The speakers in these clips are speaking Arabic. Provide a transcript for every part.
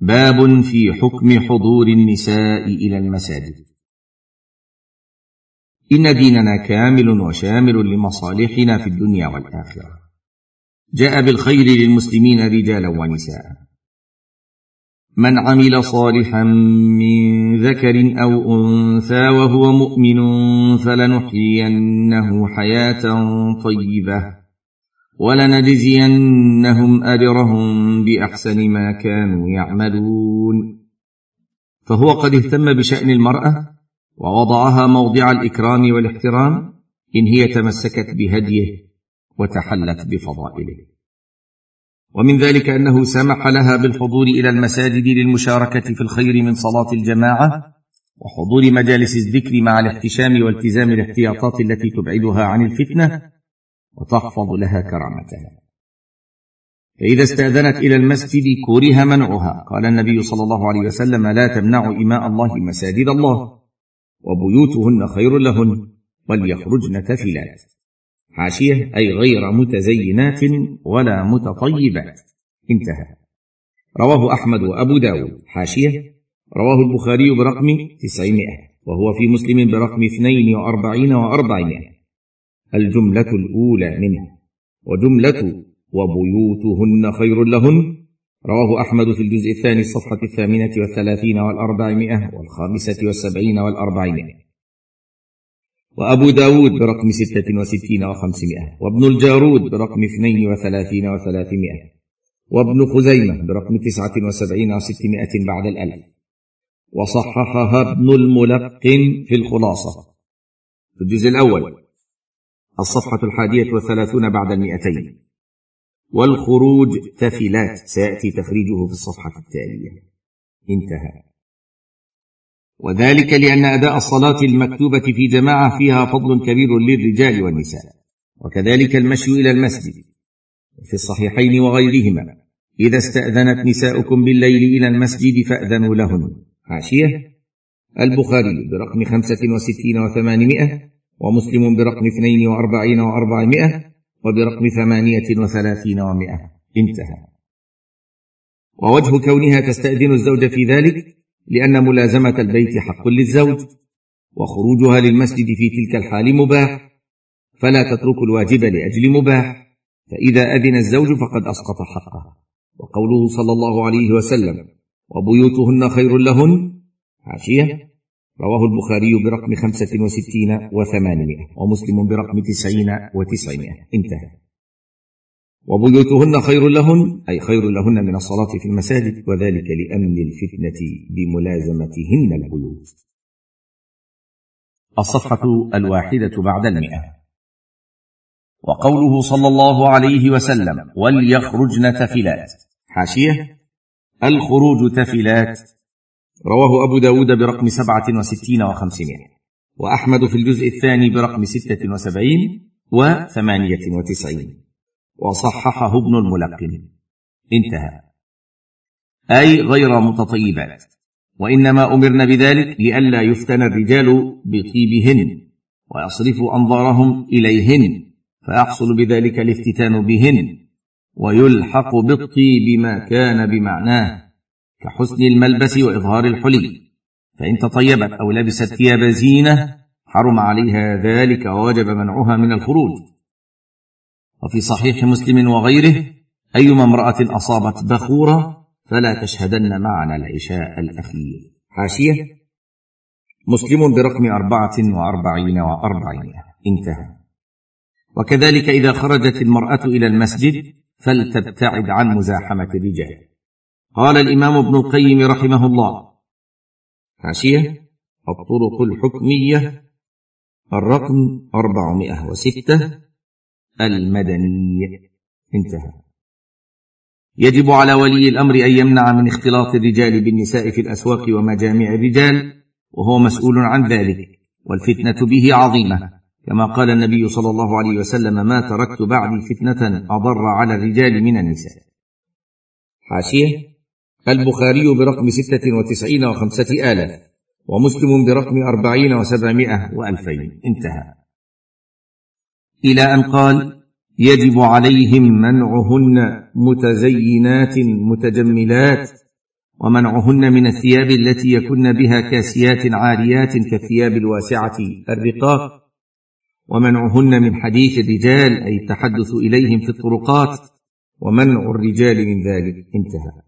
باب في حكم حضور النساء إلى المساجد. إن ديننا كامل وشامل لمصالحنا في الدنيا والآخرة. جاء بالخير للمسلمين رجالا ونساء. من عمل صالحا من ذكر أو أنثى وهو مؤمن فلنحيينه حياة طيبة. ولنجزينهم أجرهم بأحسن ما كانوا يعملون. فهو قد اهتم بشأن المرأة ووضعها موضع الإكرام والاحترام إن هي تمسكت بهديه وتحلت بفضائله. ومن ذلك أنه سمح لها بالحضور إلى المساجد للمشاركة في الخير من صلاة الجماعة وحضور مجالس الذكر مع الاحتشام والتزام الاحتياطات التي تبعدها عن الفتنة وتحفظ لها كرامتها. فإذا استأذنت إلى المسجد كره منعها. قال النبي صلى الله عليه وسلم لا تمنعوا إماء الله مساجد الله وبيوتهن خير لهن وليخرجن تفلات حاشية أي غير متزينات ولا متطيبات. انتهى. رواه أحمد وأبو داود. حاشية رواه البخاري برقم تسعمائة وهو في مسلم برقم اثنين وأربعين وأربعمائة الجملة الأولى منه وجملة وبيوتهن خير لهن. رواه أحمد في الجزء الثاني الصفحة الثامنة والثلاثين والأربعمائة والخامسة والسبعين والأربعمائة. وأبو داود برقم ستة وستين وخمسمائة. وابن الجارود برقم اثنين وثلاثين وثلاثمائة. وابن خزيمة برقم تسعة وسبعين وستمائة بعد الألف. وصححها ابن الملقن في الخلاصة. في الجزء الأول. الصفحة الحادية والثلاثون بعد المئتين. والخروج تفلات سيأتي تخريجه في الصفحة التالية. انتهى. وذلك لأن أداء الصلاة المكتوبة في جماعة فيها فضل كبير للرجال والنساء. وكذلك المشي إلى المسجد في الصحيحين وغيرهما. إذا استأذنت نساؤكم بالليل إلى المسجد فأذنوا لهن. حاشية البخاري برقم خمسة وستين وثمانمائة. ومسلم برقم اثنين وأربعين وأربعمائة وبرقم ثمانية وثلاثين ومائة. انتهى. ووجه كونها تستأذن الزوج في ذلك لأن ملازمة البيت حق للزوج وخروجها للمسجد في تلك الحال مباح فلا تترك الواجب لأجل مباح فإذا أذن الزوج فقد أسقط حقه. وقوله صلى الله عليه وسلم وبيوتهن خير لهن حاشية رواه البخاري برقم خمسة وستين وثمانمائة ومسلم برقم تسعين وتسعمائة. انتهى. وبيوتهن خير لهن أي خير لهن من الصلاة في المساجد وذلك لأمن الفتنة بملازمتهن البيوت. الصفحة الواحدة بعد المئة. وقوله صلى الله عليه وسلم وليخرجن تفلات حاشية الخروج تفلات رواه أبو داود برقم سبعة وستين وخمسمائة وأحمد في الجزء الثاني برقم ستة وسبعين وثمانية وتسعين. وصححه ابن الملقن. انتهى. أي غير متطيبات. وإنما أمرن بذلك لئلا يفتن الرجال بطيبهن ويصرفوا أنظارهم إليهن فيحصل بذلك الافتتان بهن ويلحق بالطيب ما كان بمعناه. كحسن الملبس وإظهار الحلي. فإن تطيبت أو لبست ثياب زينة حرم عليها ذلك ووجب منعها من الخروج. وفي صحيح مسلم وغيره أيما امرأة أصابت بخورا فلا تشهدن معنا العشاء الأخير. حاشية. مسلم برقم أربعة وأربعين وأربعين. انتهى. وكذلك إذا خرجت المرأة إلى المسجد فلتبتعد عن مزاحمة الرجال قال الإمام ابن القيم رحمه الله. حاشية الطرق الحكمية الرقم أربعمائة وستة المدني انتهى. يجب على ولي الأمر أن يمنع من اختلاط الرجال بالنساء في الأسواق ومجامع الرجال وهو مسؤول عن ذلك والفتنة به عظيمة. كما قال النبي صلى الله عليه وسلم ما تركت بعدي فتنة أضر على الرجال من النساء. حاشية البخاري برقم ستة وتسعين وخمسة آلاف ومسلم برقم أربعين وسبعمائة وألفين. انتهى. إلى أن قال يجب عليهم منعهن متزينات متجملات ومنعهن من الثياب التي يكن بها كاسيات عاريات كالثياب الواسعة الرقاق ومنعهن من حديث الرجال أي التحدث إليهم في الطرقات ومنع الرجال من ذلك. انتهى.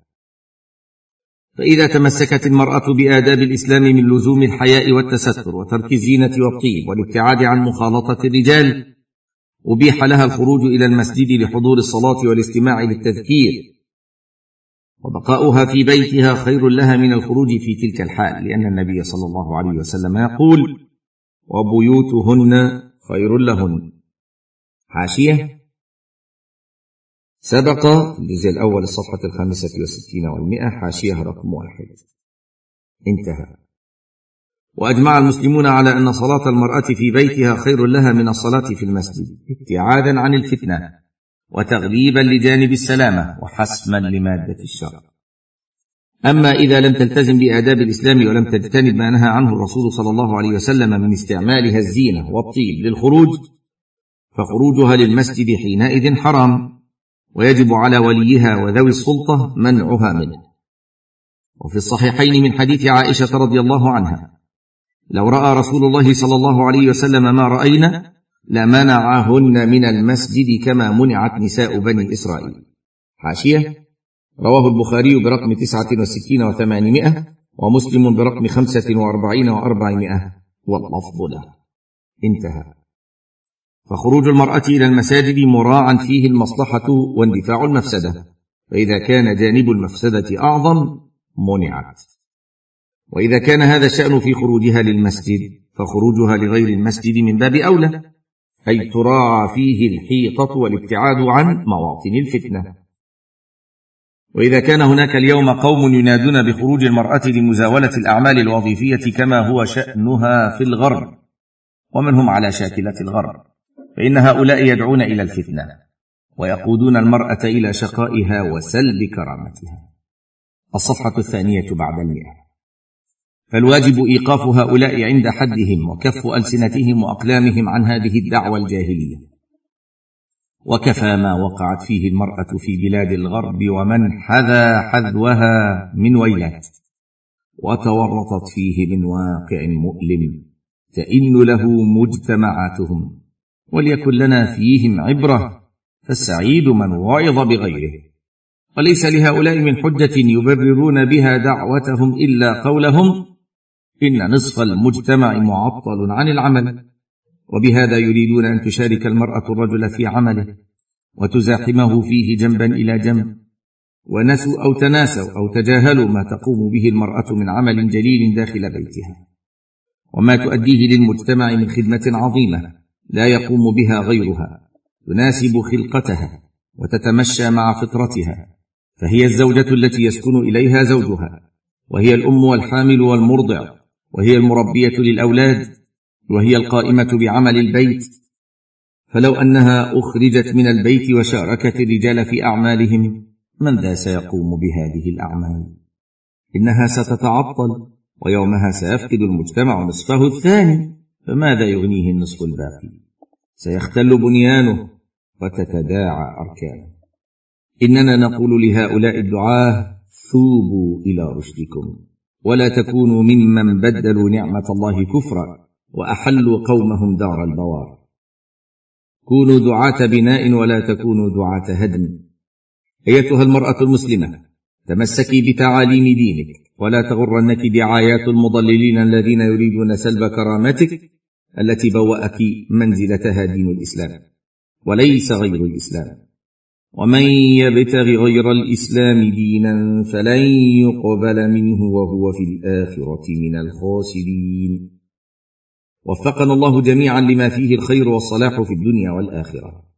فإذا تمسكت المرأة بآداب الإسلام من لزوم الحياء والتستر وترك الزينة والطيب والابتعاد عن مخالطة الرجال أبيح لها الخروج إلى المسجد لحضور الصلاة والاستماع للتذكير. وبقاؤها في بيتها خير لها من الخروج في تلك الحال لأن النبي صلى الله عليه وسلم يقول وبيوتهن خير لهن حاشية؟ سبق الجزء الأول الصفحة الخامسة والستين والمئة حاشية رقم واحد. انتهى. وأجمع المسلمون على أن صلاة المرأة في بيتها خير لها من الصلاة في المسجد ابتعادا عن الفتنة وتغليبا لجانب السلامة وحسما لمادة الشر أما إذا لم تلتزم بآداب الإسلام ولم تجتنب ما نهى عنه الرسول صلى الله عليه وسلم من استعمالها الزينة والطيب للخروج فخروجها للمسجد حينئذ حرام. ويجب على وليها وذوي السلطة منعها منه. وفي الصحيحين من حديث عائشة رضي الله عنها لو رأى رسول الله صلى الله عليه وسلم ما رأينا لمنعهن من المسجد كما منعت نساء بني إسرائيل. حاشية؟ رواه البخاري برقم تسعة وستين وثمانمائة ومسلم برقم خمسة وأربعين وأربعمائة واللفظ له. انتهى. فخروج المرأة إلى المساجد مراعا فيه المصلحة واندفاع المفسدة فإذا كان جانب المفسدة أعظم منعت. وإذا كان هذا الشأن في خروجها للمسجد فخروجها لغير المسجد من باب أولى أي تراعى فيه الحيطة والابتعاد عن مواطن الفتنة. وإذا كان هناك اليوم قوم ينادون بخروج المرأة لمزاولة الأعمال الوظيفية كما هو شأنها في الغرب ومن هم على شاكلة الغرب؟ فإن هؤلاء يدعون إلى الفتنة ويقودون المرأة إلى شقائها وسلب كرامتها. الصفحة الثانية بعد المئة. فالواجب إيقاف هؤلاء عند حدهم وكف ألسنتهم وأقلامهم عن هذه الدعوة الجاهلية. وكفى ما وقعت فيه المرأة في بلاد الغرب ومن حذا حذوها من ويلات. وتورطت فيه من واقع مؤلم تئن له مجتمعاتهم. وليكن لنا فيهم عبرة فالسعيد من وعظ بغيره. وليس لهؤلاء من حجة يبررون بها دعوتهم إلا قولهم إن نصف المجتمع معطل عن العمل وبهذا يريدون أن تشارك المرأة الرجل في عمله وتزاحمه فيه جنبا إلى جنب. ونسوا أو تناسوا أو تجاهلوا ما تقوم به المرأة من عمل جليل داخل بيتها. وما تؤديه للمجتمع من خدمة عظيمة. لا يقوم بها غيرها تناسب خلقتها وتتمشى مع فطرتها فهي الزوجة التي يسكن إليها زوجها وهي الأم والحامل والمرضع وهي المربية للأولاد وهي القائمة بعمل البيت. فلو أنها أخرجت من البيت وشاركت الرجال في أعمالهم من ذا سيقوم بهذه الأعمال؟ إنها ستتعطل ويومها سيفقد المجتمع نصفه الثاني. فماذا يغنيه النصف الباقي؟ سيختل بنيانه وتتداعى أركانه. إننا نقول لهؤلاء الدعاة ثوبوا إلى رشدكم ولا تكونوا ممن بدلوا نعمة الله كفرا وأحلوا قومهم دار البوار. كونوا دعاة بناء ولا تكونوا دعاة هدم. أيتها المرأة المسلمة تمسكي بتعاليم دينك ولا تغرنك دعايات المضللين الذين يريدون سلب كرامتك التي بوأك منزلتها دين الإسلام وليس غير الإسلام. ومن يبتغ غير الإسلام دينا فلن يقبل منه وهو في الآخرة من الخاسرين. وفقنا الله جميعا لما فيه الخير والصلاح في الدنيا والآخرة.